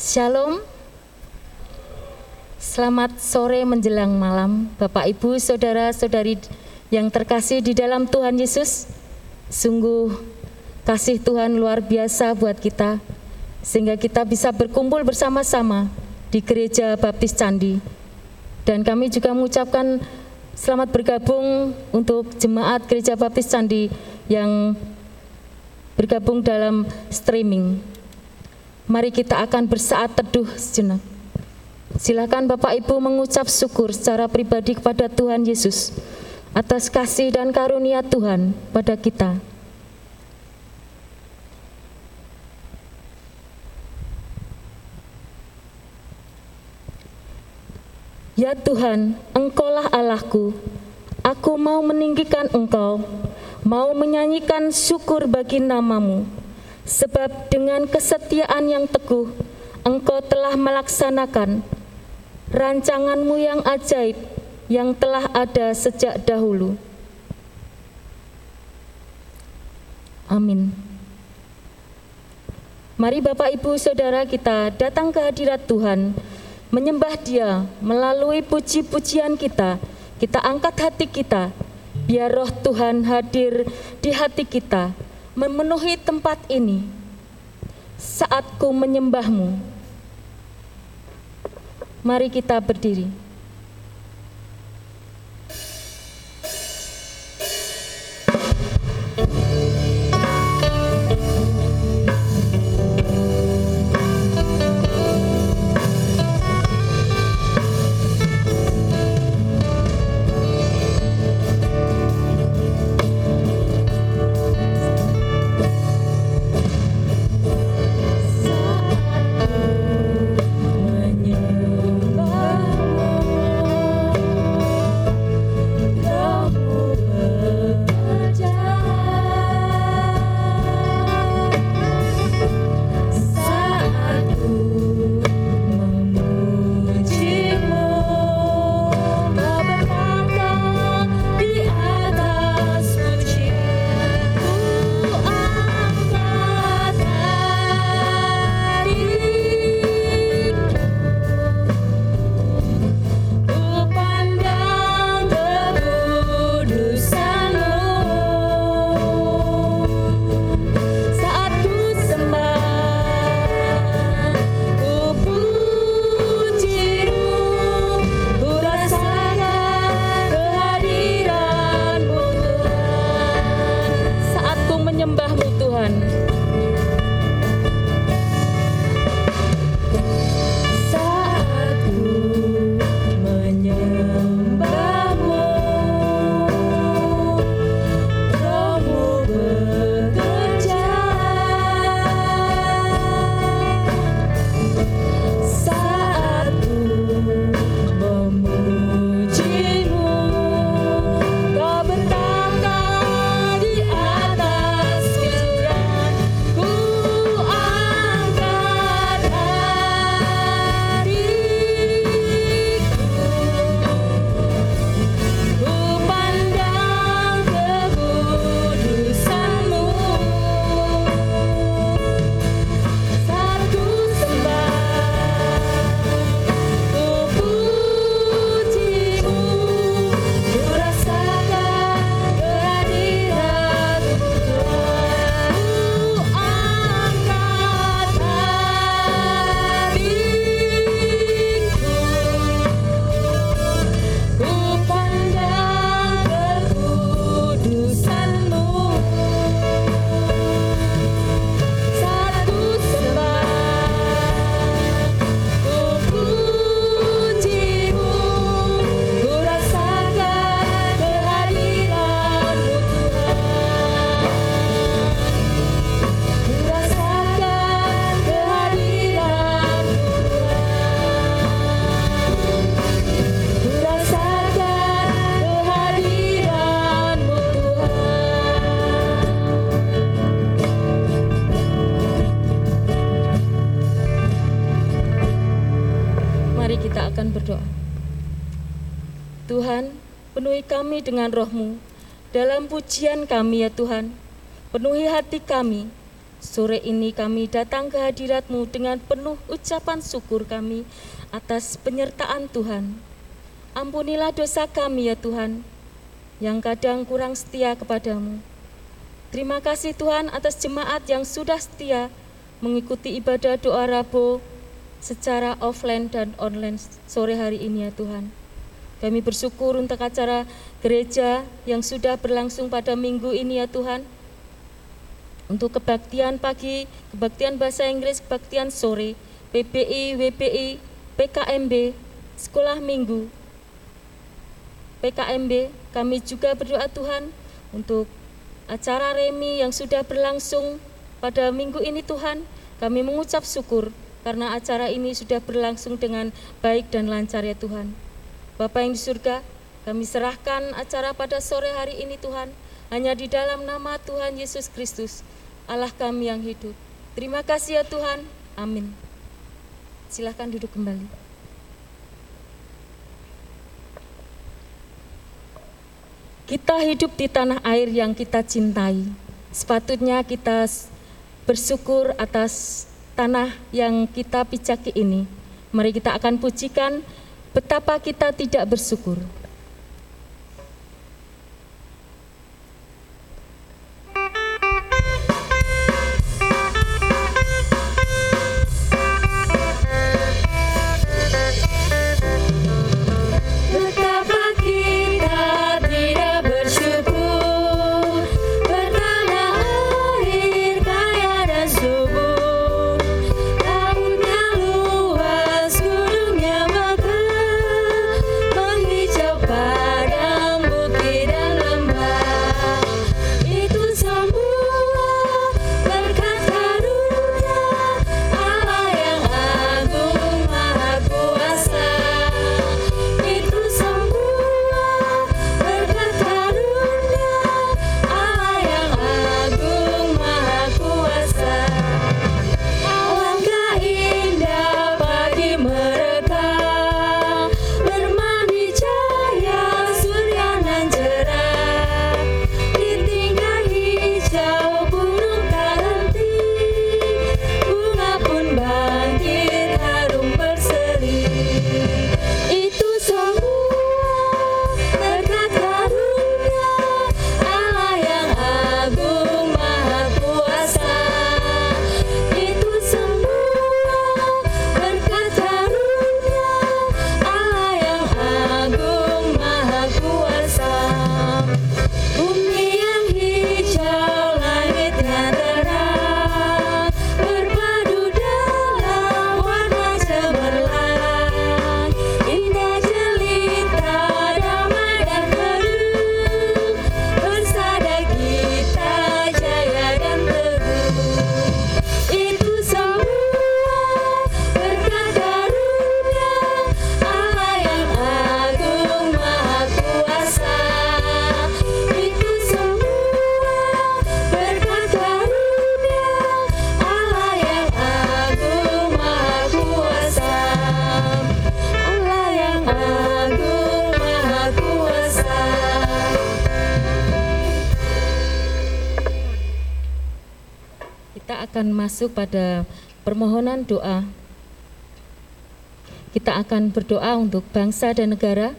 Shalom. Selamat sore menjelang malam, Bapak Ibu, saudara-saudari yang terkasih di dalam Tuhan Yesus. Sungguh kasih Tuhan luar biasa buat kita sehingga kita bisa berkumpul bersama-sama di Gereja Baptis Candi. Dan kami juga mengucapkan selamat bergabung untuk jemaat Gereja Baptis Candi yang bergabung dalam streaming. Mari kita akan bersaat teduh sejenak. Silakan Bapak Ibu mengucap syukur secara pribadi kepada Tuhan Yesus atas kasih dan karunia Tuhan pada kita. Ya Tuhan, Engkaulah Allahku. Aku mau meninggikan Engkau, mau menyanyikan syukur bagi namamu. Sebab dengan kesetiaan yang teguh, Engkau telah melaksanakan rancanganmu yang ajaib yang telah ada sejak dahulu. Amin. Mari Bapak Ibu Saudara kita datang ke hadirat Tuhan, menyembah dia melalui puji-pujian kita, kita angkat hati kita, biar roh Tuhan hadir di hati kita, memenuhi tempat ini. Saatku menyembahmu, Mari kita berdiri. Dengan rohmu dalam pujian kami ya Tuhan. Penuhi hati kami Sore ini kami datang ke hadiratmu dengan penuh ucapan syukur kami atas penyertaan Tuhan. Ampunilah dosa kami ya Tuhan, yang kadang kurang setia kepadamu. Terima kasih Tuhan atas jemaat yang sudah setia mengikuti ibadah doa Rabo secara offline dan online sore hari ini ya Tuhan. Kami bersyukur untuk acara gereja yang sudah berlangsung pada minggu ini ya Tuhan. Untuk kebaktian pagi, kebaktian bahasa Inggris, kebaktian sore, PPI, WPI, PKMB, sekolah minggu, PKMB, kami juga berdoa Tuhan untuk acara remi yang sudah berlangsung pada minggu ini Tuhan, kami mengucap syukur karena acara ini sudah berlangsung dengan baik dan lancar ya Tuhan. Bapak yang di surga, kami serahkan acara pada sore hari ini Tuhan, hanya di dalam nama Tuhan Yesus Kristus. Allah kami yang hidup. Terima kasih ya Tuhan. Amin. Silahkan duduk kembali. Kita hidup di tanah air yang kita cintai. Sepatutnya kita bersyukur atas tanah yang kita pijaki ini. Mari kita akan pujikan betapa kita tidak bersyukur. Masuk pada permohonan doa. Kita akan berdoa untuk bangsa dan negara.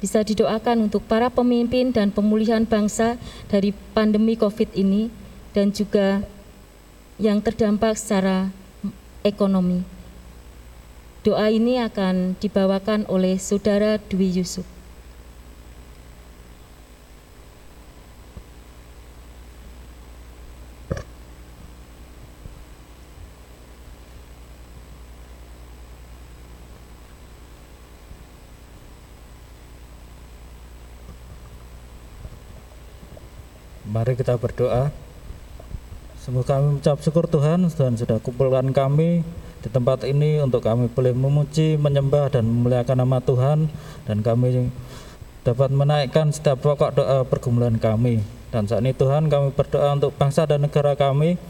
Bisa didoakan untuk para pemimpin dan pemulihan bangsa dari pandemi Covid ini dan juga yang terdampak secara ekonomi. Doa ini akan dibawakan oleh Saudara Dwi Yusuf. Mari kita berdoa. Semoga kami mengucap syukur Tuhan, Tuhan sudah kumpulkan kami di tempat ini untuk kami boleh memuji, menyembah dan memuliakan nama Tuhan dan kami dapat menaikkan setiap pokok doa pergumulan kami. Dan saat ini Tuhan kami berdoa untuk bangsa dan negara kami.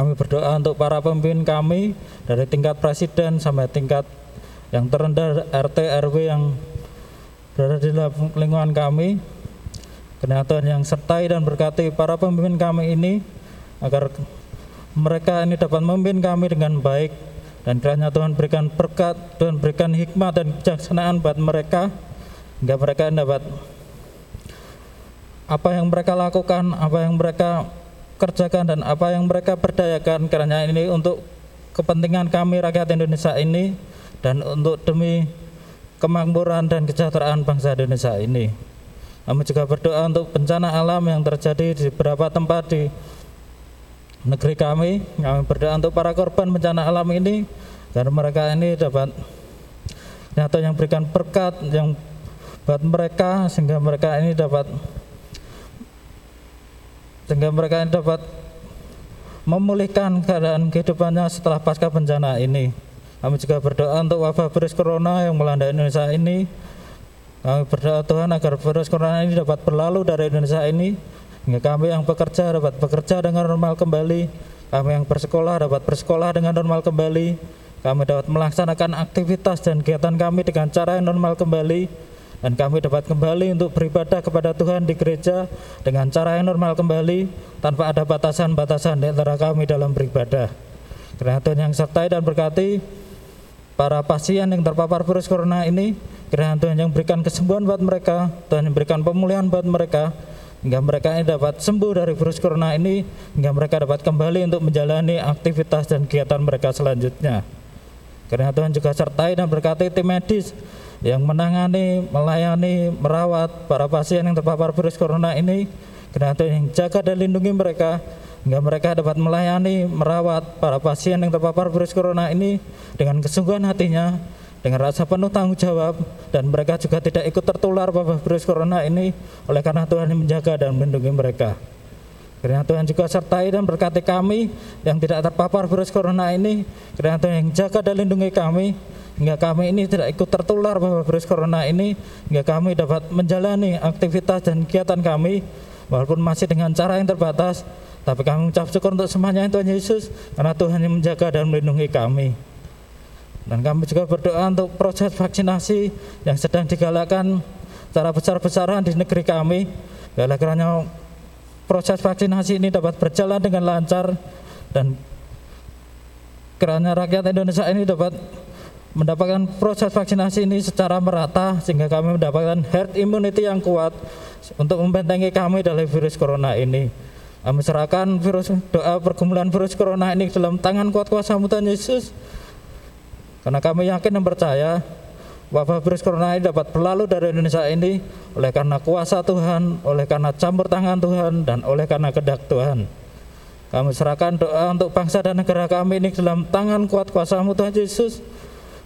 Kami berdoa untuk para pemimpin kami dari tingkat presiden sampai tingkat yang terendah RT RW yang berada di lingkungan kami Kiranya Tuhan yang sertai dan berkati para pemimpin kami ini agar mereka ini dapat memimpin kami dengan baik dan kiranya Tuhan berikan berkat, Tuhan berikan hikmah dan kejaksanaan buat mereka hingga mereka dapat apa yang mereka lakukan, apa yang mereka kerjakan dan apa yang mereka berdayakan kiranya ini untuk kepentingan kami rakyat Indonesia ini dan untuk demi kemakmuran dan kesejahteraan bangsa Indonesia ini. Kami juga berdoa untuk bencana alam yang terjadi di beberapa tempat di negeri kami. Kami berdoa untuk para korban bencana alam ini dan mereka ini dapat nyata yang berikan berkat yang buat mereka sehingga mereka ini dapat sehingga mereka ini dapat memulihkan keadaan kehidupannya setelah pasca bencana ini. Kami juga berdoa untuk wabah virus corona yang melanda Indonesia ini kami berdoa Tuhan agar virus corona ini dapat berlalu dari Indonesia ini hingga kami yang bekerja dapat bekerja dengan normal kembali, kami yang bersekolah dapat bersekolah dengan normal kembali, kami dapat melaksanakan aktivitas dan kegiatan kami dengan cara yang normal kembali, dan kami dapat kembali untuk beribadah kepada Tuhan di gereja dengan cara yang normal kembali tanpa ada batasan-batasan di antara kami dalam beribadah. Karena Tuhan yang sertai dan berkati para pasien yang terpapar virus corona ini Kiranya Tuhan yang berikan kesembuhan buat mereka, Tuhan yang berikan pemulihan buat mereka, hingga mereka ini dapat sembuh dari virus corona ini, hingga mereka dapat kembali untuk menjalani aktivitas dan kegiatan mereka selanjutnya. Karena Tuhan juga sertai dan berkati tim medis yang menangani, melayani, merawat para pasien yang terpapar virus corona ini. Karena Tuhan yang jaga dan lindungi mereka, hingga mereka dapat melayani, merawat para pasien yang terpapar virus corona ini dengan kesungguhan hatinya, dengan rasa penuh tanggung jawab dan mereka juga tidak ikut tertular wabah virus corona ini oleh karena Tuhan yang menjaga dan melindungi mereka. Kiranya Tuhan juga sertai dan berkati kami yang tidak terpapar virus corona ini. Kiranya Tuhan yang jaga dan lindungi kami hingga kami ini tidak ikut tertular wabah virus corona ini hingga kami dapat menjalani aktivitas dan kegiatan kami walaupun masih dengan cara yang terbatas tapi kami mengucap syukur untuk semuanya Tuhan Yesus karena Tuhan yang menjaga dan melindungi kami. Dan kami juga berdoa untuk proses vaksinasi yang sedang digalakkan secara besar-besaran di negeri kami. Oleh karena proses vaksinasi ini dapat berjalan dengan lancar dan kerana rakyat Indonesia ini dapat mendapatkan proses vaksinasi ini secara merata sehingga kami mendapatkan herd immunity yang kuat untuk membentengi kami dari virus corona ini. Kami serahkan virus doa pergumulan virus corona ini dalam tangan kuat kuasa Tuhan Yesus karena kami yakin dan percaya wabah virus corona ini dapat berlalu dari Indonesia ini oleh karena kuasa Tuhan, oleh karena campur tangan Tuhan, dan oleh karena kedak Tuhan. Kami serahkan doa untuk bangsa dan negara kami ini dalam tangan kuat kuasamu Tuhan Yesus.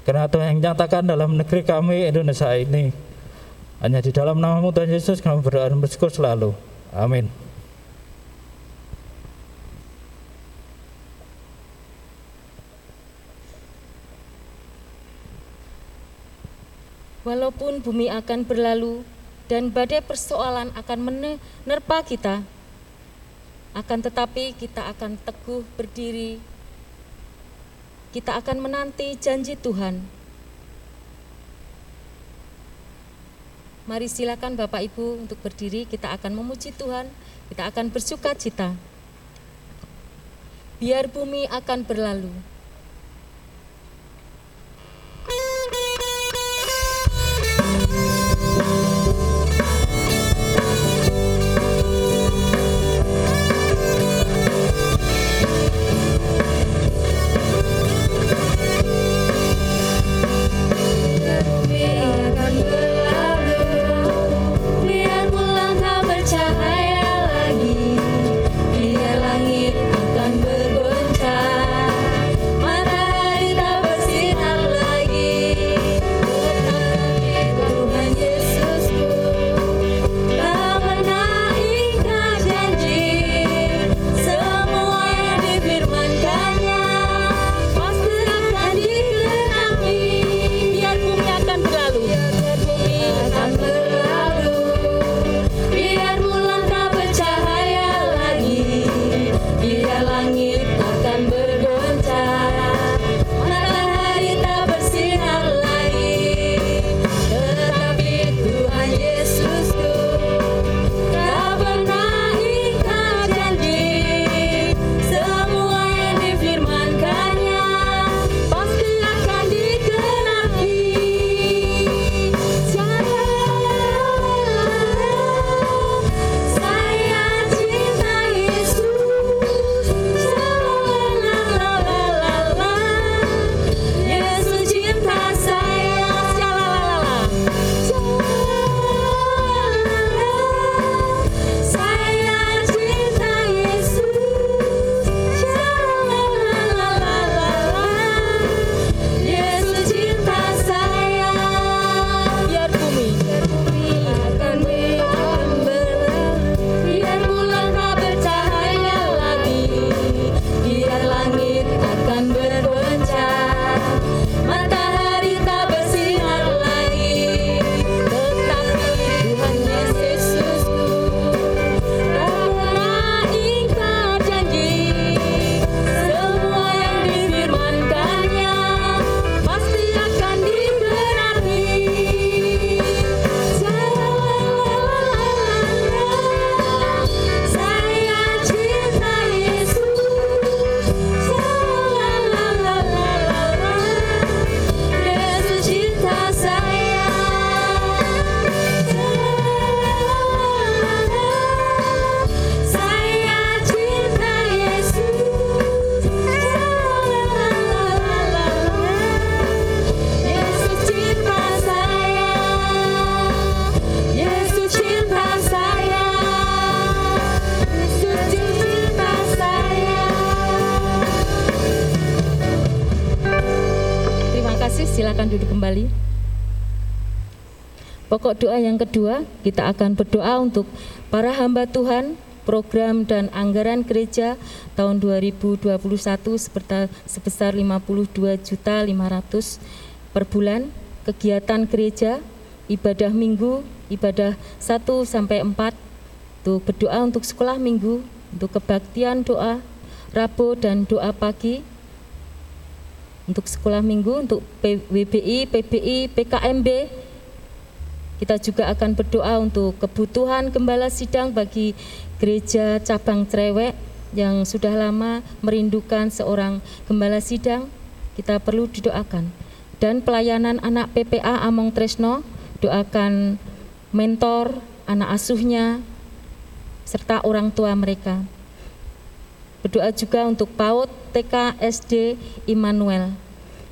Karena Tuhan yang nyatakan dalam negeri kami Indonesia ini. Hanya di dalam namamu Tuhan Yesus kami berdoa dan bersyukur selalu. Amin. Walaupun bumi akan berlalu dan badai persoalan akan menerpa kita, akan tetapi kita akan teguh berdiri. Kita akan menanti janji Tuhan. Mari silakan Bapak Ibu untuk berdiri, kita akan memuji Tuhan, kita akan bersuka cita. Biar bumi akan berlalu, Pokok doa yang kedua, kita akan berdoa untuk para hamba Tuhan, program dan anggaran gereja tahun 2021 sebesar 52 juta 500 per bulan, kegiatan gereja, ibadah minggu, ibadah 1 sampai 4, untuk berdoa untuk sekolah minggu, untuk kebaktian doa, Rabu dan doa pagi, untuk sekolah minggu, untuk WBI, PBI, PKMB, kita juga akan berdoa untuk kebutuhan gembala sidang bagi gereja cabang Cerewek yang sudah lama merindukan seorang gembala sidang. Kita perlu didoakan. Dan pelayanan anak PPA Among Tresno, doakan mentor, anak asuhnya, serta orang tua mereka. Berdoa juga untuk PAUD TK SD Immanuel.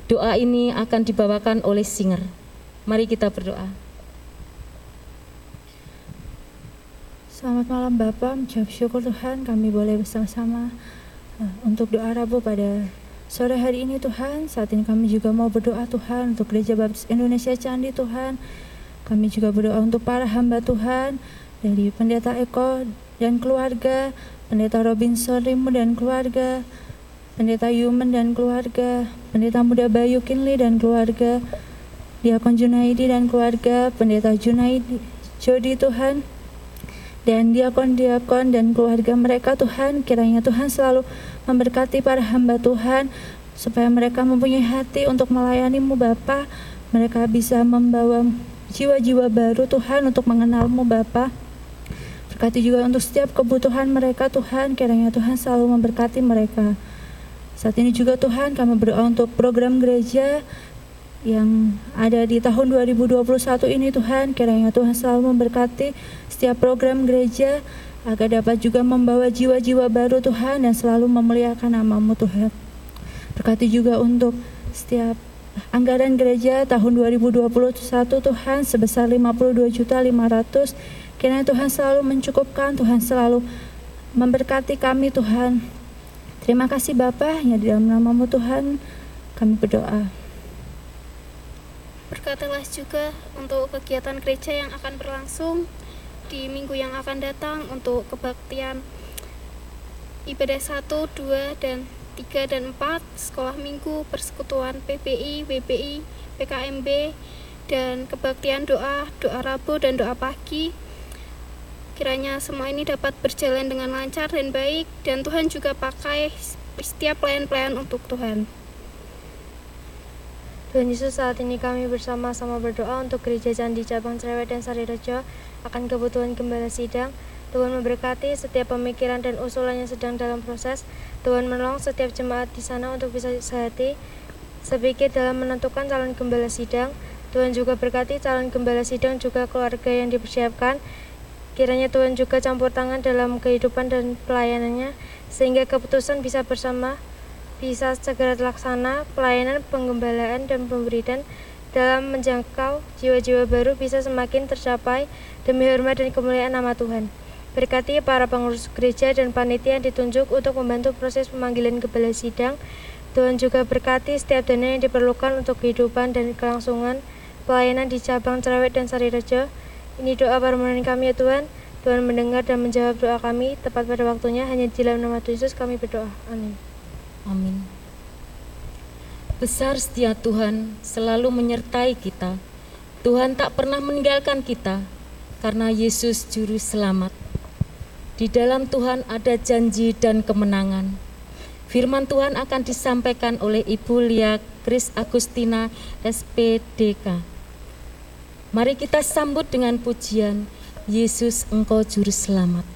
Doa ini akan dibawakan oleh singer. Mari kita berdoa. Selamat malam Bapak, mengucap syukur Tuhan kami boleh bersama-sama uh, untuk doa Rabu pada sore hari ini Tuhan. Saat ini kami juga mau berdoa Tuhan untuk Gereja Baptis Indonesia Candi Tuhan. Kami juga berdoa untuk para hamba Tuhan dari Pendeta Eko dan keluarga, Pendeta Robinson Rimu dan keluarga, Pendeta Yumen dan keluarga, Pendeta Muda Bayu Kinli dan keluarga, Diakon Junaidi dan keluarga, Pendeta Junaidi Jodi Tuhan, dan diakon-diakon dan keluarga mereka Tuhan kiranya Tuhan selalu memberkati para hamba Tuhan supaya mereka mempunyai hati untuk melayanimu Bapa. Mereka bisa membawa jiwa-jiwa baru Tuhan untuk mengenalmu Bapa. Berkati juga untuk setiap kebutuhan mereka Tuhan kiranya Tuhan selalu memberkati mereka. Saat ini juga Tuhan kami berdoa untuk program gereja yang ada di tahun 2021 ini Tuhan kiranya Tuhan selalu memberkati setiap program gereja agar dapat juga membawa jiwa-jiwa baru Tuhan dan selalu memuliakan namamu Tuhan. Berkati juga untuk setiap anggaran gereja tahun 2021 Tuhan sebesar 52 juta 500 kiranya Tuhan selalu mencukupkan Tuhan selalu memberkati kami Tuhan. Terima kasih Bapak yang di dalam namamu Tuhan. Kami berdoa Berkatilah juga untuk kegiatan gereja yang akan berlangsung di minggu yang akan datang untuk kebaktian ibadah 1, 2, dan 3 dan 4, sekolah minggu, persekutuan PBI, WBI, PKMB, dan kebaktian doa, doa Rabu dan doa pagi. Kiranya semua ini dapat berjalan dengan lancar dan baik, dan Tuhan juga pakai setiap pelayan-pelayan untuk Tuhan. Tuhan Yesus saat ini kami bersama-sama berdoa untuk gereja Candi Cabang Cerewet dan Sarirejo akan kebutuhan gembala sidang. Tuhan memberkati setiap pemikiran dan usulan yang sedang dalam proses. Tuhan menolong setiap jemaat di sana untuk bisa sehati, sepikir dalam menentukan calon gembala sidang. Tuhan juga berkati calon gembala sidang juga keluarga yang dipersiapkan. Kiranya Tuhan juga campur tangan dalam kehidupan dan pelayanannya, sehingga keputusan bisa bersama bisa segera terlaksana pelayanan penggembalaan dan pemberian dalam menjangkau jiwa-jiwa baru bisa semakin tercapai demi hormat dan kemuliaan nama Tuhan. Berkati para pengurus gereja dan panitia yang ditunjuk untuk membantu proses pemanggilan kepala sidang. Tuhan juga berkati setiap dana yang diperlukan untuk kehidupan dan kelangsungan pelayanan di cabang Cerewet dan Sarirejo. Ini doa permohonan kami ya Tuhan. Tuhan mendengar dan menjawab doa kami tepat pada waktunya. Hanya di dalam nama Tuhan Yesus kami berdoa. Amin. Amin. Besar setia Tuhan selalu menyertai kita. Tuhan tak pernah meninggalkan kita karena Yesus juru selamat. Di dalam Tuhan ada janji dan kemenangan. Firman Tuhan akan disampaikan oleh Ibu Lia Kris Agustina SPDK. Mari kita sambut dengan pujian Yesus Engkau Juru Selamat.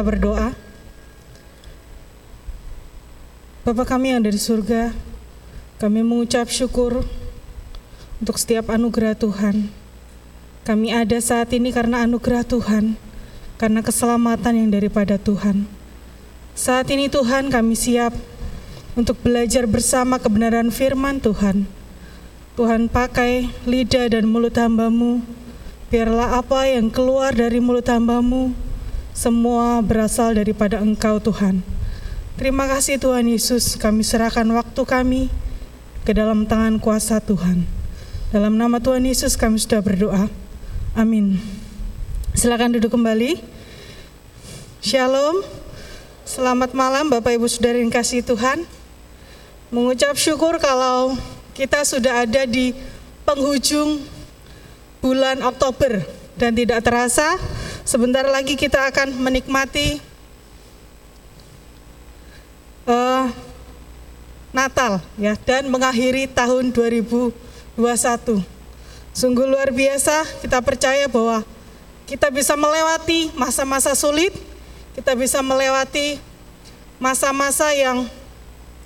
Kita berdoa. Bapa kami yang dari surga, kami mengucap syukur untuk setiap anugerah Tuhan. Kami ada saat ini karena anugerah Tuhan, karena keselamatan yang daripada Tuhan. Saat ini Tuhan kami siap untuk belajar bersama kebenaran firman Tuhan. Tuhan pakai lidah dan mulut hambamu, biarlah apa yang keluar dari mulut hambamu, semua berasal daripada Engkau Tuhan. Terima kasih Tuhan Yesus, kami serahkan waktu kami ke dalam tangan kuasa Tuhan. Dalam nama Tuhan Yesus kami sudah berdoa. Amin. Silakan duduk kembali. Shalom. Selamat malam Bapak Ibu Saudara yang kasih Tuhan. Mengucap syukur kalau kita sudah ada di penghujung bulan Oktober dan tidak terasa sebentar lagi kita akan menikmati uh, Natal ya dan mengakhiri tahun 2021. Sungguh luar biasa kita percaya bahwa kita bisa melewati masa-masa sulit, kita bisa melewati masa-masa yang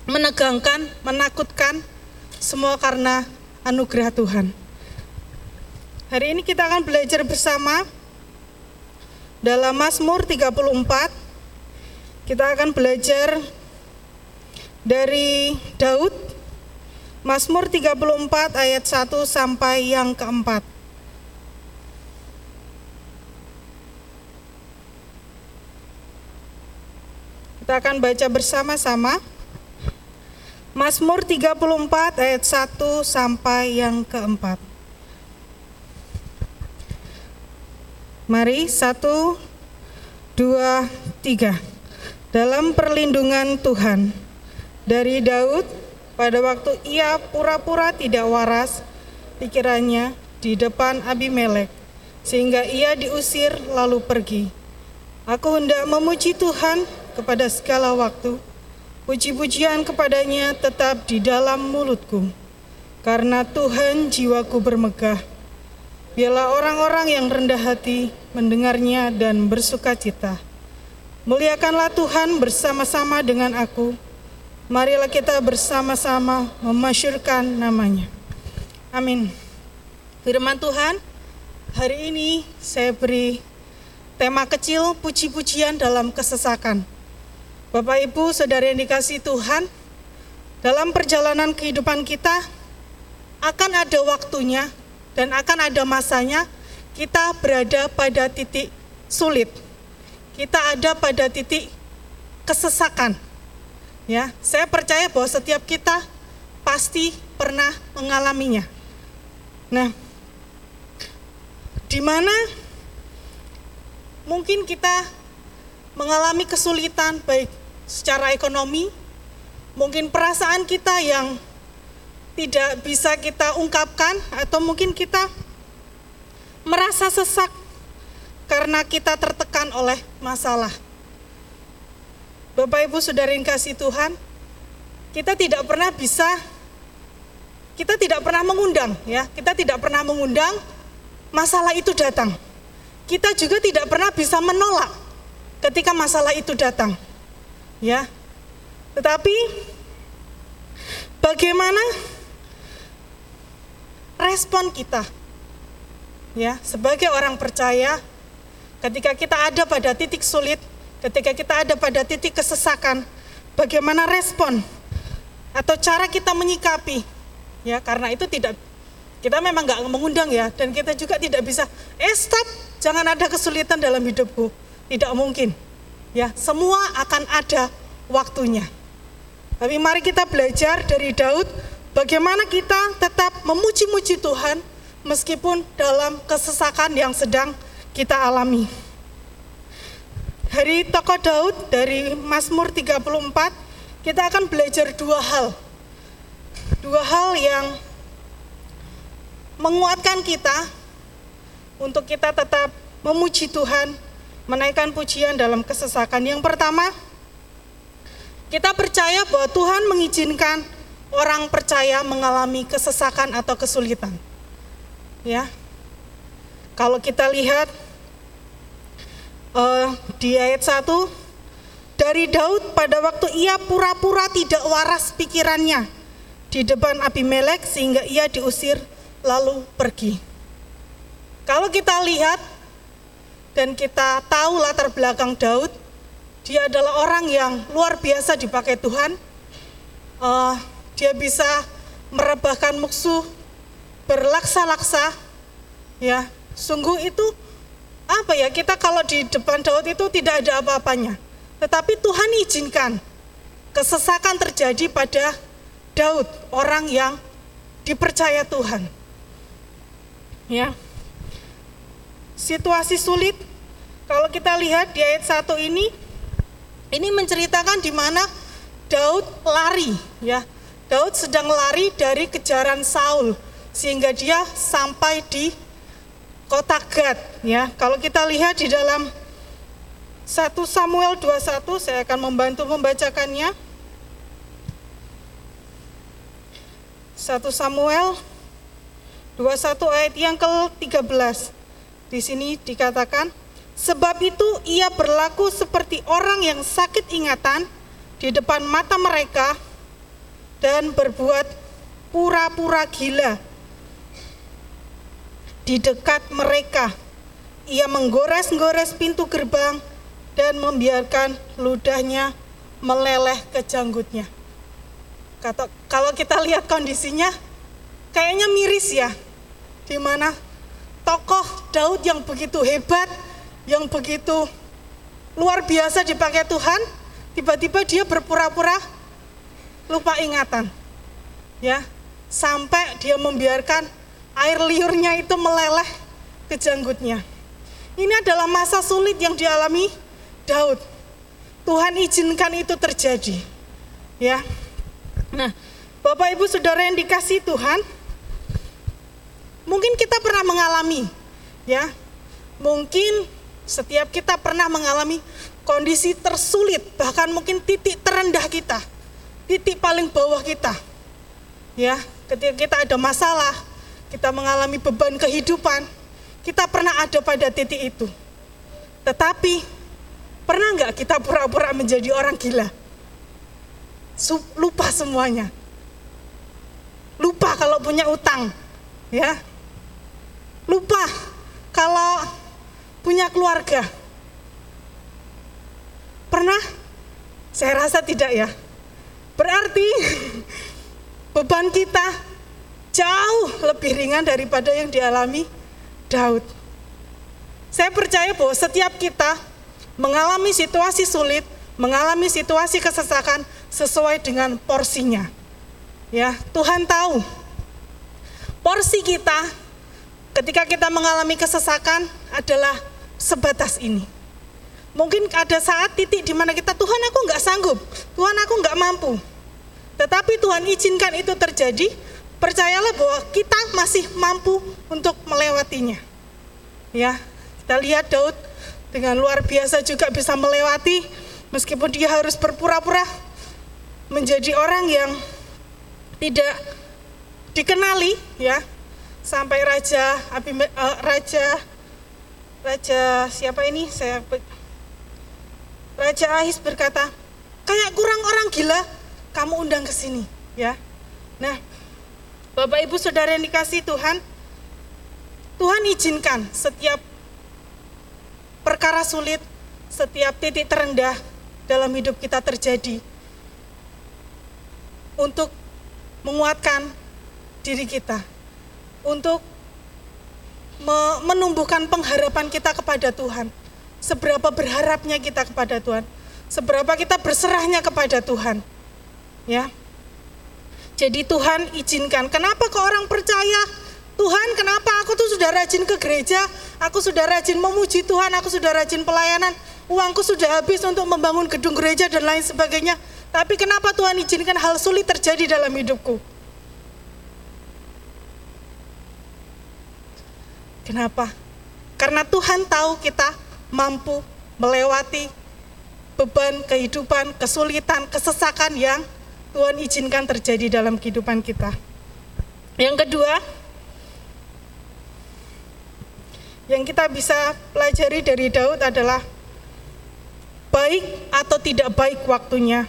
menegangkan, menakutkan, semua karena anugerah Tuhan. Hari ini kita akan belajar bersama dalam Mazmur 34. Kita akan belajar dari Daud Mazmur 34 ayat 1 sampai yang keempat. Kita akan baca bersama-sama. Mazmur 34 ayat 1 sampai yang keempat. Mari satu, dua, tiga. Dalam perlindungan Tuhan dari Daud pada waktu ia pura-pura tidak waras pikirannya di depan Abimelek sehingga ia diusir lalu pergi. Aku hendak memuji Tuhan kepada segala waktu. Puji-pujian kepadanya tetap di dalam mulutku. Karena Tuhan jiwaku bermegah. Biarlah orang-orang yang rendah hati mendengarnya dan bersuka cita. Muliakanlah Tuhan bersama-sama dengan aku Marilah kita bersama-sama memasyurkan namanya. Amin. Firman Tuhan, hari ini saya beri tema kecil puji-pujian dalam kesesakan. Bapak Ibu, Saudara yang dikasih Tuhan, dalam perjalanan kehidupan kita akan ada waktunya dan akan ada masanya kita berada pada titik sulit. Kita ada pada titik kesesakan Ya, saya percaya bahwa setiap kita pasti pernah mengalaminya. Nah, di mana mungkin kita mengalami kesulitan baik secara ekonomi, mungkin perasaan kita yang tidak bisa kita ungkapkan atau mungkin kita merasa sesak karena kita tertekan oleh masalah. Bapak Ibu Saudara yang kasih Tuhan, kita tidak pernah bisa kita tidak pernah mengundang ya, kita tidak pernah mengundang masalah itu datang. Kita juga tidak pernah bisa menolak ketika masalah itu datang. Ya. Tetapi bagaimana respon kita? Ya, sebagai orang percaya ketika kita ada pada titik sulit, ketika kita ada pada titik kesesakan, bagaimana respon atau cara kita menyikapi, ya karena itu tidak kita memang nggak mengundang ya, dan kita juga tidak bisa, eh stop, jangan ada kesulitan dalam hidupku, tidak mungkin, ya semua akan ada waktunya. Tapi mari kita belajar dari Daud, bagaimana kita tetap memuji-muji Tuhan meskipun dalam kesesakan yang sedang kita alami. Dari tokoh Daud dari Mazmur 34 kita akan belajar dua hal. Dua hal yang menguatkan kita untuk kita tetap memuji Tuhan, menaikkan pujian dalam kesesakan. Yang pertama, kita percaya bahwa Tuhan mengizinkan orang percaya mengalami kesesakan atau kesulitan. Ya. Kalau kita lihat uh, di ayat 1 dari Daud pada waktu ia pura-pura tidak waras pikirannya di depan Abimelek sehingga ia diusir lalu pergi. Kalau kita lihat dan kita tahu latar belakang Daud, dia adalah orang yang luar biasa dipakai Tuhan. Uh, dia bisa merebahkan musuh berlaksa-laksa, ya. Sungguh itu apa ya kita kalau di depan Daud itu tidak ada apa-apanya. Tetapi Tuhan izinkan kesesakan terjadi pada Daud, orang yang dipercaya Tuhan. Ya. Situasi sulit kalau kita lihat di ayat 1 ini ini menceritakan di mana Daud lari ya. Daud sedang lari dari kejaran Saul sehingga dia sampai di kota Gad ya. Kalau kita lihat di dalam 1 Samuel 21 saya akan membantu membacakannya. 1 Samuel 21 ayat yang ke-13. Di sini dikatakan, sebab itu ia berlaku seperti orang yang sakit ingatan di depan mata mereka dan berbuat pura-pura gila di dekat mereka. Ia menggores-gores pintu gerbang dan membiarkan ludahnya meleleh ke janggutnya. Kata, kalau kita lihat kondisinya, kayaknya miris ya, di mana tokoh Daud yang begitu hebat, yang begitu luar biasa dipakai Tuhan, tiba-tiba dia berpura-pura lupa ingatan, ya, sampai dia membiarkan air liurnya itu meleleh ke janggutnya. Ini adalah masa sulit yang dialami Daud. Tuhan izinkan itu terjadi. Ya. Nah, Bapak Ibu Saudara yang dikasih Tuhan, mungkin kita pernah mengalami ya. Mungkin setiap kita pernah mengalami kondisi tersulit, bahkan mungkin titik terendah kita, titik paling bawah kita. Ya, ketika kita ada masalah, kita mengalami beban kehidupan, kita pernah ada pada titik itu. Tetapi, pernah nggak kita pura-pura menjadi orang gila? Lupa semuanya. Lupa kalau punya utang, ya. Lupa kalau punya keluarga. Pernah? Saya rasa tidak ya. Berarti beban kita jauh lebih ringan daripada yang dialami Daud. Saya percaya bahwa setiap kita mengalami situasi sulit, mengalami situasi kesesakan sesuai dengan porsinya. Ya, Tuhan tahu porsi kita ketika kita mengalami kesesakan adalah sebatas ini. Mungkin ada saat titik di mana kita, Tuhan aku nggak sanggup, Tuhan aku nggak mampu. Tetapi Tuhan izinkan itu terjadi percayalah bahwa kita masih mampu untuk melewatinya. Ya, kita lihat Daud dengan luar biasa juga bisa melewati meskipun dia harus berpura-pura menjadi orang yang tidak dikenali ya sampai raja uh, raja raja siapa ini saya raja Ahis berkata kayak kurang orang gila kamu undang ke sini ya nah Bapak Ibu Saudara yang dikasih Tuhan, Tuhan izinkan setiap perkara sulit, setiap titik terendah dalam hidup kita terjadi untuk menguatkan diri kita, untuk menumbuhkan pengharapan kita kepada Tuhan. Seberapa berharapnya kita kepada Tuhan, seberapa kita berserahnya kepada Tuhan. Ya, jadi Tuhan izinkan. Kenapa kok orang percaya? Tuhan kenapa aku tuh sudah rajin ke gereja, aku sudah rajin memuji Tuhan, aku sudah rajin pelayanan, uangku sudah habis untuk membangun gedung gereja dan lain sebagainya. Tapi kenapa Tuhan izinkan hal sulit terjadi dalam hidupku? Kenapa? Karena Tuhan tahu kita mampu melewati beban kehidupan, kesulitan, kesesakan yang Tuhan izinkan terjadi dalam kehidupan kita. Yang kedua, yang kita bisa pelajari dari Daud adalah baik atau tidak baik waktunya,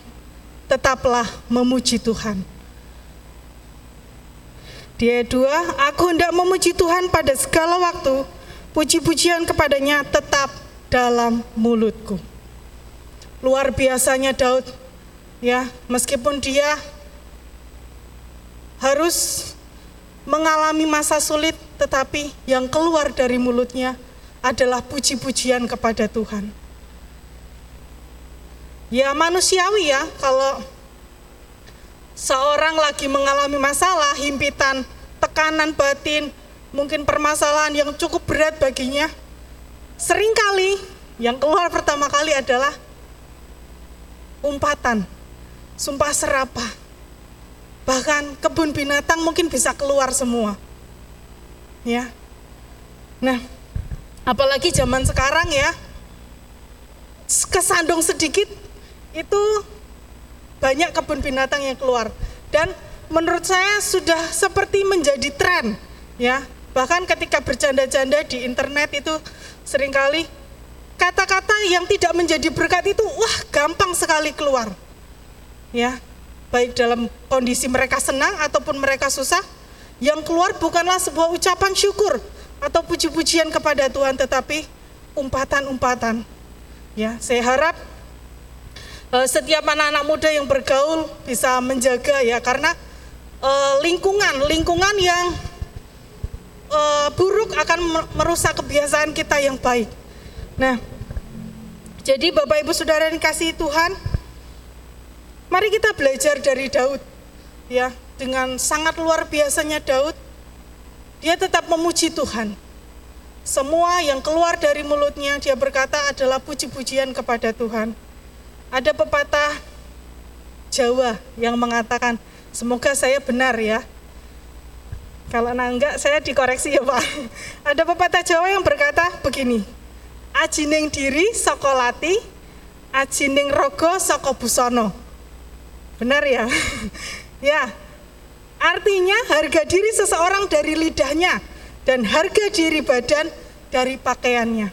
tetaplah memuji Tuhan. Di ayat 2, aku hendak memuji Tuhan pada segala waktu, puji-pujian kepadanya tetap dalam mulutku. Luar biasanya Daud, ya, meskipun dia harus mengalami masa sulit, tetapi yang keluar dari mulutnya adalah puji-pujian kepada Tuhan. Ya manusiawi ya, kalau seorang lagi mengalami masalah, himpitan, tekanan batin, mungkin permasalahan yang cukup berat baginya, sering kali yang keluar pertama kali adalah umpatan, sumpah serapah. Bahkan kebun binatang mungkin bisa keluar semua. Ya. Nah, apalagi zaman sekarang ya, kesandung sedikit itu banyak kebun binatang yang keluar dan menurut saya sudah seperti menjadi tren ya bahkan ketika bercanda-canda di internet itu sering kali kata-kata yang tidak menjadi berkat itu wah gampang sekali keluar. Ya baik dalam kondisi mereka senang ataupun mereka susah yang keluar bukanlah sebuah ucapan syukur atau puji-pujian kepada Tuhan tetapi umpatan-umpatan. Ya saya harap Eh, setiap anak-anak muda yang bergaul bisa menjaga ya karena uh, lingkungan lingkungan yang uh, buruk akan merusak kebiasaan kita yang baik. Nah, jadi Bapak Ibu Saudara yang kasih Tuhan, mari kita belajar dari Daud ya dengan sangat luar biasanya Daud dia tetap memuji Tuhan. Semua yang keluar dari mulutnya dia berkata adalah puji-pujian kepada Tuhan. Ada pepatah Jawa yang mengatakan, semoga saya benar ya. Kalau enggak, saya dikoreksi ya Pak. Ada pepatah Jawa yang berkata begini, ajining diri sokolati, ajining rogo soko busono. Benar ya? ya, artinya harga diri seseorang dari lidahnya dan harga diri badan dari pakaiannya.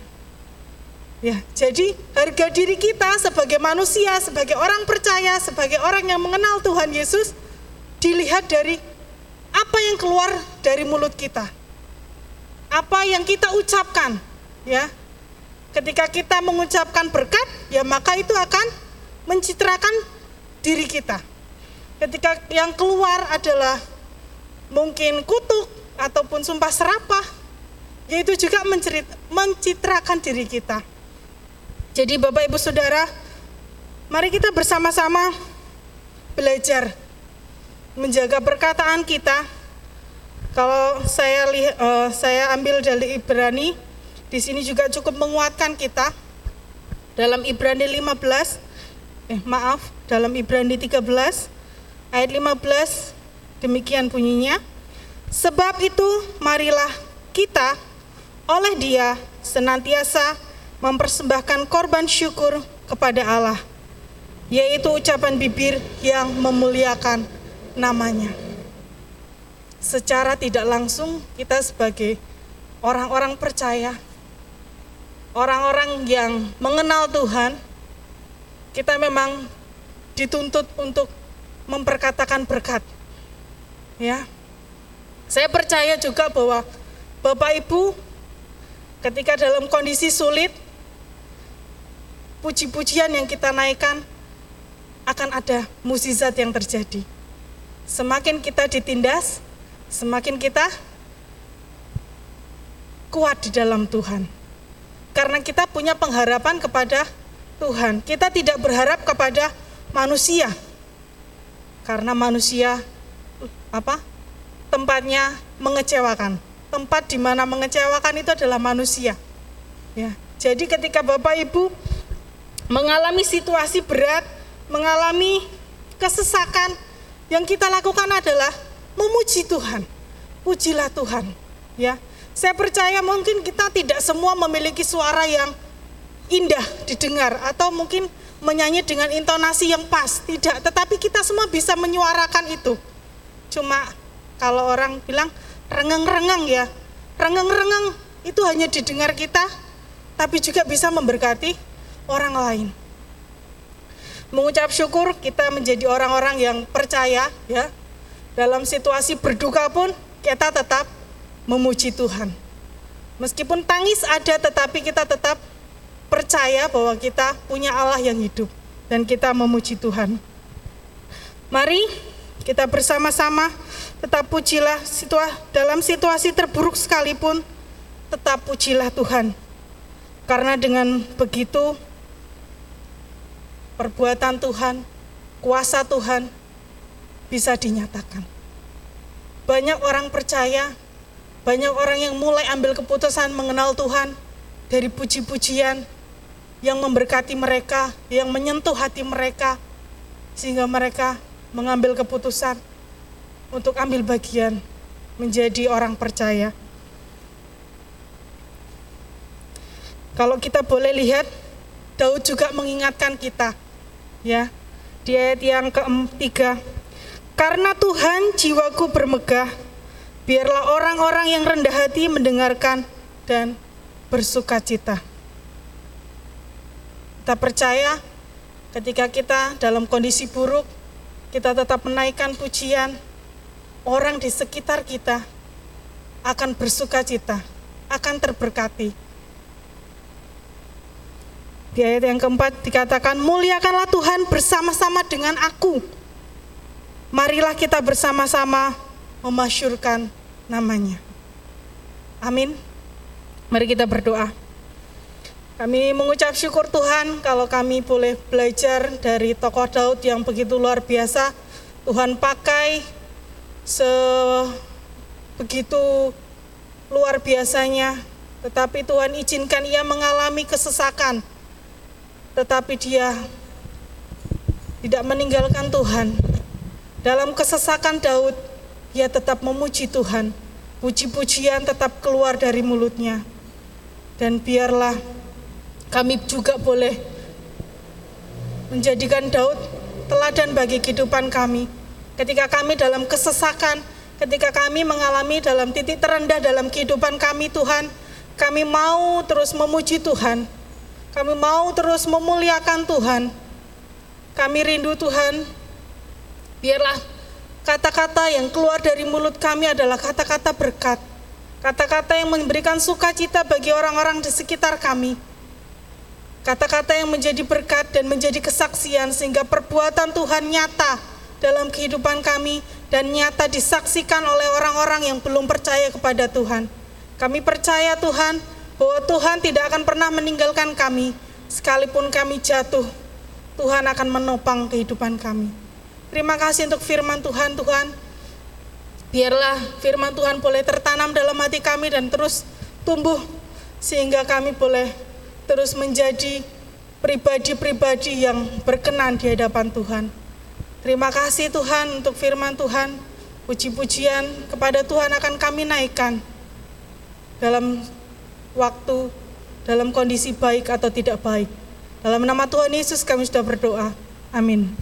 Ya, jadi harga diri kita sebagai manusia, sebagai orang percaya, sebagai orang yang mengenal Tuhan Yesus dilihat dari apa yang keluar dari mulut kita. Apa yang kita ucapkan, ya. Ketika kita mengucapkan berkat, ya maka itu akan mencitrakan diri kita. Ketika yang keluar adalah mungkin kutuk ataupun sumpah serapah, yaitu juga mencitrakan diri kita. Jadi Bapak Ibu Saudara, mari kita bersama-sama belajar menjaga perkataan kita. Kalau saya uh, saya ambil dari Ibrani, di sini juga cukup menguatkan kita. Dalam Ibrani 15, eh maaf, dalam Ibrani 13 ayat 15 demikian bunyinya. Sebab itu marilah kita oleh Dia senantiasa mempersembahkan korban syukur kepada Allah, yaitu ucapan bibir yang memuliakan namanya. Secara tidak langsung kita sebagai orang-orang percaya, orang-orang yang mengenal Tuhan, kita memang dituntut untuk memperkatakan berkat. Ya. Saya percaya juga bahwa Bapak Ibu ketika dalam kondisi sulit puji-pujian yang kita naikkan akan ada mukjizat yang terjadi. Semakin kita ditindas, semakin kita kuat di dalam Tuhan. Karena kita punya pengharapan kepada Tuhan. Kita tidak berharap kepada manusia. Karena manusia apa? Tempatnya mengecewakan. Tempat di mana mengecewakan itu adalah manusia. Ya. Jadi ketika Bapak Ibu mengalami situasi berat, mengalami kesesakan, yang kita lakukan adalah memuji Tuhan. Pujilah Tuhan, ya. Saya percaya mungkin kita tidak semua memiliki suara yang indah didengar atau mungkin menyanyi dengan intonasi yang pas, tidak, tetapi kita semua bisa menyuarakan itu. Cuma kalau orang bilang rengeng-rengeng ya, rengeng-rengeng itu hanya didengar kita, tapi juga bisa memberkati orang lain. Mengucap syukur kita menjadi orang-orang yang percaya ya. Dalam situasi berduka pun kita tetap memuji Tuhan. Meskipun tangis ada tetapi kita tetap percaya bahwa kita punya Allah yang hidup dan kita memuji Tuhan. Mari kita bersama-sama tetap pujilah situa dalam situasi terburuk sekalipun tetap pujilah Tuhan. Karena dengan begitu perbuatan Tuhan, kuasa Tuhan bisa dinyatakan. Banyak orang percaya, banyak orang yang mulai ambil keputusan mengenal Tuhan dari puji-pujian yang memberkati mereka, yang menyentuh hati mereka, sehingga mereka mengambil keputusan untuk ambil bagian menjadi orang percaya. Kalau kita boleh lihat, Daud juga mengingatkan kita ya di ayat yang ketiga. Karena Tuhan jiwaku bermegah biarlah orang-orang yang rendah hati mendengarkan dan bersuka cita. Kita percaya ketika kita dalam kondisi buruk kita tetap menaikkan pujian orang di sekitar kita akan bersuka cita akan terberkati di ayat yang keempat dikatakan, muliakanlah Tuhan bersama-sama dengan aku. Marilah kita bersama-sama memasyurkan namanya. Amin. Mari kita berdoa. Kami mengucap syukur Tuhan kalau kami boleh belajar dari tokoh Daud yang begitu luar biasa. Tuhan pakai sebegitu luar biasanya, tetapi Tuhan izinkan ia mengalami kesesakan tetapi dia tidak meninggalkan Tuhan. Dalam kesesakan Daud, ia tetap memuji Tuhan. Puji-pujian tetap keluar dari mulutnya. Dan biarlah kami juga boleh menjadikan Daud teladan bagi kehidupan kami. Ketika kami dalam kesesakan, ketika kami mengalami dalam titik terendah dalam kehidupan kami Tuhan, kami mau terus memuji Tuhan kami mau terus memuliakan Tuhan. Kami rindu Tuhan. Biarlah kata-kata yang keluar dari mulut kami adalah kata-kata berkat. Kata-kata yang memberikan sukacita bagi orang-orang di sekitar kami. Kata-kata yang menjadi berkat dan menjadi kesaksian sehingga perbuatan Tuhan nyata dalam kehidupan kami dan nyata disaksikan oleh orang-orang yang belum percaya kepada Tuhan. Kami percaya Tuhan, bahwa Tuhan tidak akan pernah meninggalkan kami, sekalipun kami jatuh, Tuhan akan menopang kehidupan kami. Terima kasih untuk firman Tuhan, Tuhan. Biarlah firman Tuhan boleh tertanam dalam hati kami dan terus tumbuh, sehingga kami boleh terus menjadi pribadi-pribadi yang berkenan di hadapan Tuhan. Terima kasih Tuhan untuk firman Tuhan. Puji-pujian kepada Tuhan akan kami naikkan dalam waktu dalam kondisi baik atau tidak baik. Dalam nama Tuhan Yesus kami sudah berdoa. Amin.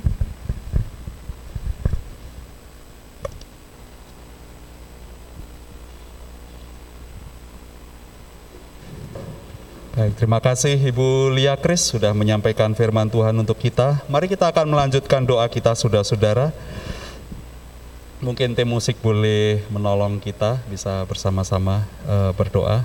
Baik, terima kasih Ibu Lia Kris sudah menyampaikan firman Tuhan untuk kita. Mari kita akan melanjutkan doa kita saudara-saudara. Mungkin tim musik boleh menolong kita bisa bersama-sama uh, berdoa.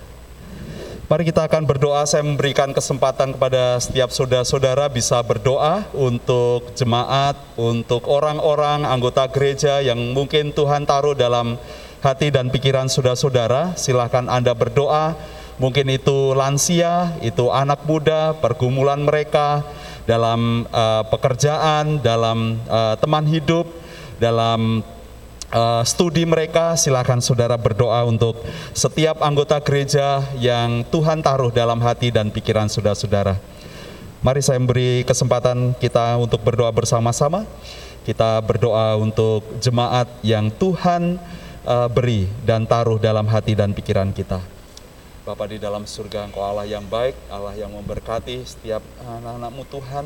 Mari kita akan berdoa, saya memberikan kesempatan kepada setiap saudara-saudara bisa berdoa untuk jemaat, untuk orang-orang anggota gereja yang mungkin Tuhan taruh dalam hati dan pikiran saudara-saudara. Silahkan Anda berdoa, mungkin itu lansia, itu anak muda, pergumulan mereka dalam uh, pekerjaan, dalam uh, teman hidup, dalam uh, studi mereka, silakan saudara berdoa untuk setiap anggota gereja yang Tuhan taruh dalam hati dan pikiran saudara-saudara. Mari saya memberi kesempatan kita untuk berdoa bersama-sama. Kita berdoa untuk jemaat yang Tuhan uh, beri dan taruh dalam hati dan pikiran kita. Bapak di dalam surga, Engkau Allah yang baik, Allah yang memberkati setiap anak-anakmu Tuhan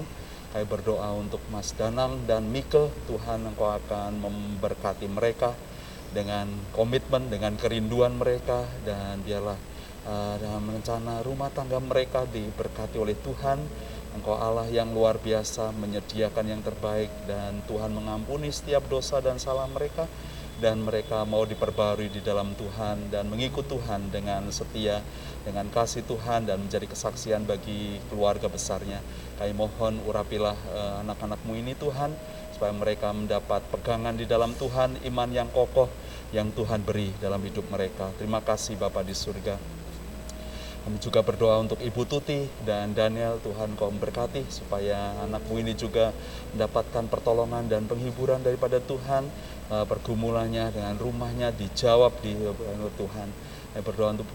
kami berdoa untuk Mas Danang dan Mike, Tuhan Engkau akan memberkati mereka dengan komitmen, dengan kerinduan mereka. Dan biarlah uh, dalam rencana rumah tangga mereka diberkati oleh Tuhan. Engkau Allah yang luar biasa menyediakan yang terbaik. Dan Tuhan mengampuni setiap dosa dan salah mereka. Dan mereka mau diperbarui di dalam Tuhan dan mengikut Tuhan dengan setia dengan kasih Tuhan dan menjadi kesaksian bagi keluarga besarnya. Kami mohon urapilah uh, anak-anakmu ini Tuhan supaya mereka mendapat pegangan di dalam Tuhan, iman yang kokoh yang Tuhan beri dalam hidup mereka. Terima kasih Bapak di surga. Kami juga berdoa untuk Ibu Tuti dan Daniel, Tuhan kau memberkati supaya anakmu ini juga mendapatkan pertolongan dan penghiburan daripada Tuhan, uh, pergumulannya dengan rumahnya dijawab di Tuhan. Saya berdoa untuk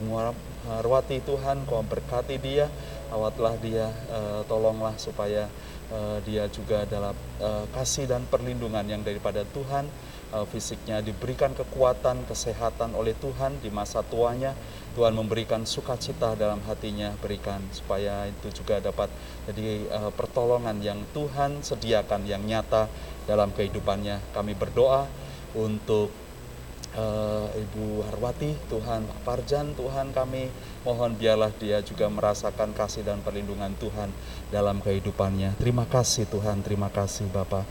Arwati Tuhan, kau berkati dia, awatlah dia, uh, tolonglah supaya uh, dia juga dalam uh, kasih dan perlindungan yang daripada Tuhan, uh, fisiknya diberikan kekuatan, kesehatan oleh Tuhan di masa tuanya, Tuhan memberikan sukacita dalam hatinya, berikan supaya itu juga dapat jadi pertolongan yang Tuhan sediakan yang nyata dalam kehidupannya. Kami berdoa untuk uh, Ibu Harwati, Tuhan Pak Parjan, Tuhan kami mohon biarlah dia juga merasakan kasih dan perlindungan Tuhan dalam kehidupannya. Terima kasih Tuhan, terima kasih Bapak.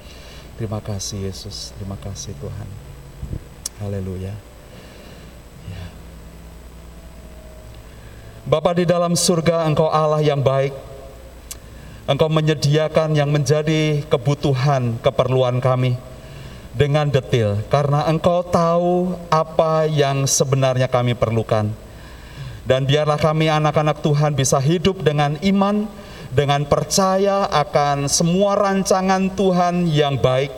Terima kasih Yesus, terima kasih Tuhan. Haleluya. Ya. Bapa di dalam surga, Engkau Allah yang baik. Engkau menyediakan yang menjadi kebutuhan, keperluan kami dengan detail karena engkau tahu apa yang sebenarnya kami perlukan. Dan biarlah kami anak-anak Tuhan bisa hidup dengan iman, dengan percaya akan semua rancangan Tuhan yang baik.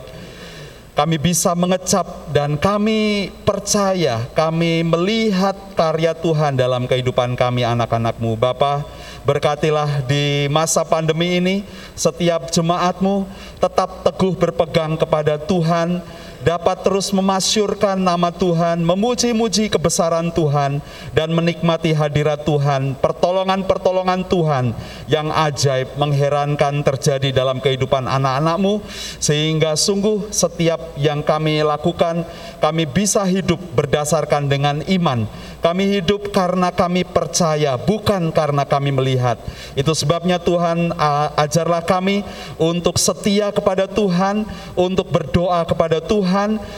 Kami bisa mengecap dan kami percaya, kami melihat karya Tuhan dalam kehidupan kami anak-anakmu. Bapak, Berkatilah di masa pandemi ini setiap jemaatmu tetap teguh berpegang kepada Tuhan, dapat terus memasyurkan nama Tuhan, memuji-muji kebesaran Tuhan, dan menikmati hadirat Tuhan, pertolongan-pertolongan Tuhan yang ajaib mengherankan terjadi dalam kehidupan anak-anakmu, sehingga sungguh setiap yang kami lakukan, kami bisa hidup berdasarkan dengan iman, kami hidup karena kami percaya, bukan karena kami melihat. Itu sebabnya Tuhan ajarlah kami untuk setia kepada Tuhan, untuk berdoa kepada Tuhan,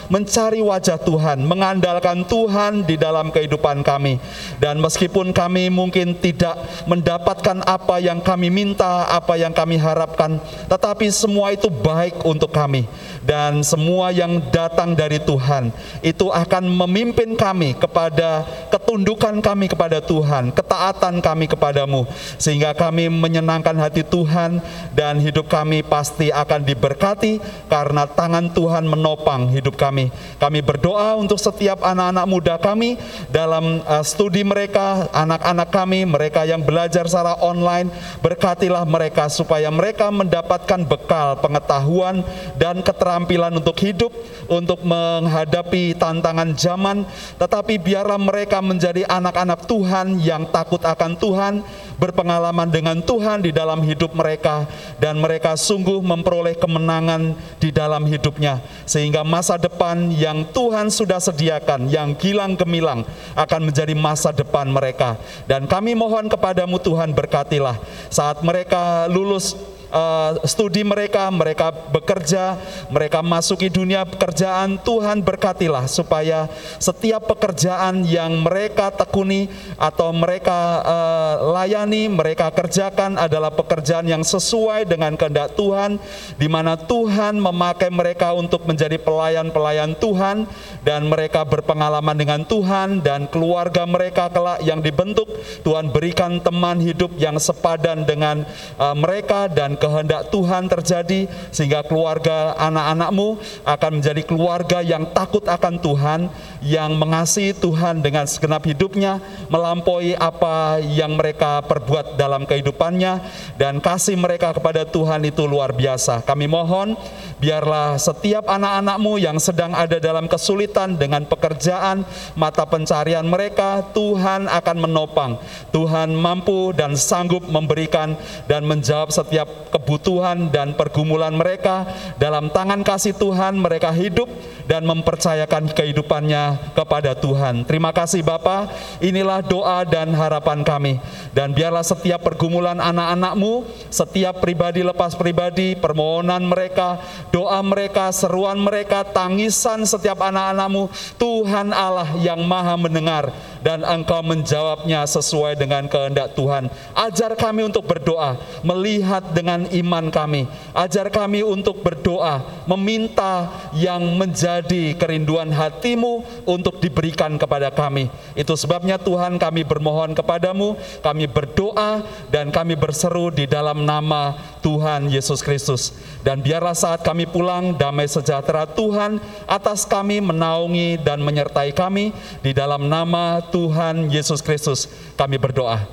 mencari wajah Tuhan, mengandalkan Tuhan di dalam kehidupan kami. Dan meskipun kami mungkin tidak mendapatkan apa yang kami minta, apa yang kami harapkan, tetapi semua itu baik untuk kami. Dan semua yang datang dari Tuhan itu akan memimpin kami kepada ketundukan kami kepada Tuhan, ketaatan kami kepadamu, sehingga kami menyenangkan hati Tuhan dan hidup kami pasti akan diberkati karena tangan Tuhan menopang hidup kami. Kami berdoa untuk setiap anak-anak muda kami dalam uh, studi mereka, anak-anak kami, mereka yang belajar secara online, berkatilah mereka supaya mereka mendapatkan bekal pengetahuan dan keterampilan untuk hidup, untuk menghadapi tantangan zaman, tetapi biarlah mereka menjadi anak-anak Tuhan yang takut akan Tuhan, berpengalaman dengan Tuhan di dalam hidup mereka, dan mereka sungguh memperoleh kemenangan di dalam hidupnya, sehingga masa depan yang Tuhan sudah sediakan, yang gilang gemilang, akan menjadi masa depan mereka. Dan kami mohon kepadamu Tuhan berkatilah saat mereka lulus uh, studi mereka, mereka bekerja, mereka masuki dunia pekerjaan, Tuhan berkatilah supaya setiap pekerjaan yang mereka tekuni atau mereka uh, layani, mereka kerjakan adalah pekerjaan yang sesuai dengan kehendak Tuhan, di mana Tuhan memakai mereka untuk menjadi pelayan-pelayan Tuhan dan mereka berpengalaman dengan Tuhan dan keluarga mereka kelak yang dibentuk, Tuhan berikan teman hidup yang sepadan dengan uh, mereka dan kehendak Tuhan terjadi sehingga keluarga anak-anakmu akan menjadi keluarga yang takut akan Tuhan, yang mengasihi Tuhan dengan segenap hidupnya, melampaui apa yang mereka perbuat dalam kehidupannya dan kasih mereka kepada Tuhan itu luar biasa. Kami mohon biarlah setiap anak-anakmu yang sedang ada dalam kesulitan dengan pekerjaan, mata pencarian mereka, Tuhan akan menopang. Tuhan mampu dan sanggup memberikan dan menjawab setiap kebutuhan dan pergumulan mereka. Dalam tangan kasih Tuhan mereka hidup dan mempercayakan kehidupannya kepada Tuhan. Terima kasih Bapa. Inilah doa dan harapan kami. Dan biarlah setiap pergumulan anak-anakmu, setiap pribadi lepas pribadi, permohonan mereka, doa mereka, seruan mereka, tangisan setiap anak-anakmu, Tuhan Allah yang maha mendengar dan engkau menjawabnya sesuai dengan kehendak Tuhan. Ajar kami untuk berdoa, melihat dengan iman kami. Ajar kami untuk berdoa, meminta yang menjadi kerinduan hatimu untuk diberikan kepada kami. Itu sebabnya Tuhan kami bermohon kepadamu, kami berdoa dan kami berseru di dalam nama Tuhan Yesus Kristus. Dan biarlah saat kami pulang, damai sejahtera Tuhan atas kami menaungi dan menyertai kami di dalam nama Tuhan Yesus Kristus. Kami berdoa.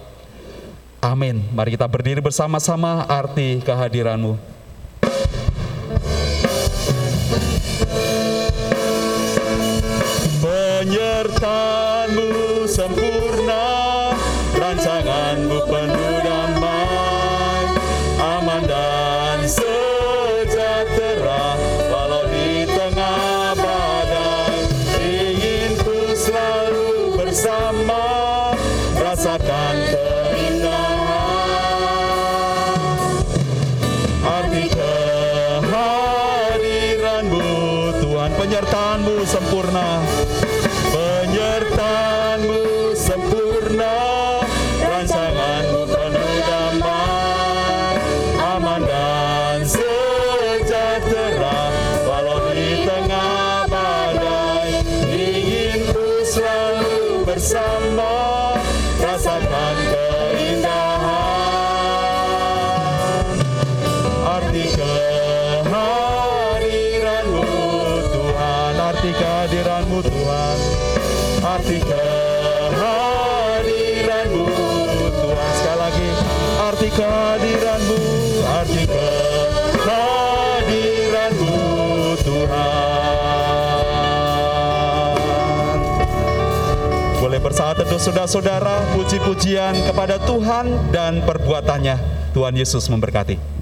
Amin. Mari kita berdiri bersama-sama arti kehadiranmu. Penyertaanmu sempurna, rancanganmu penuh saudara-saudara puji-pujian kepada Tuhan dan perbuatannya. Tuhan Yesus memberkati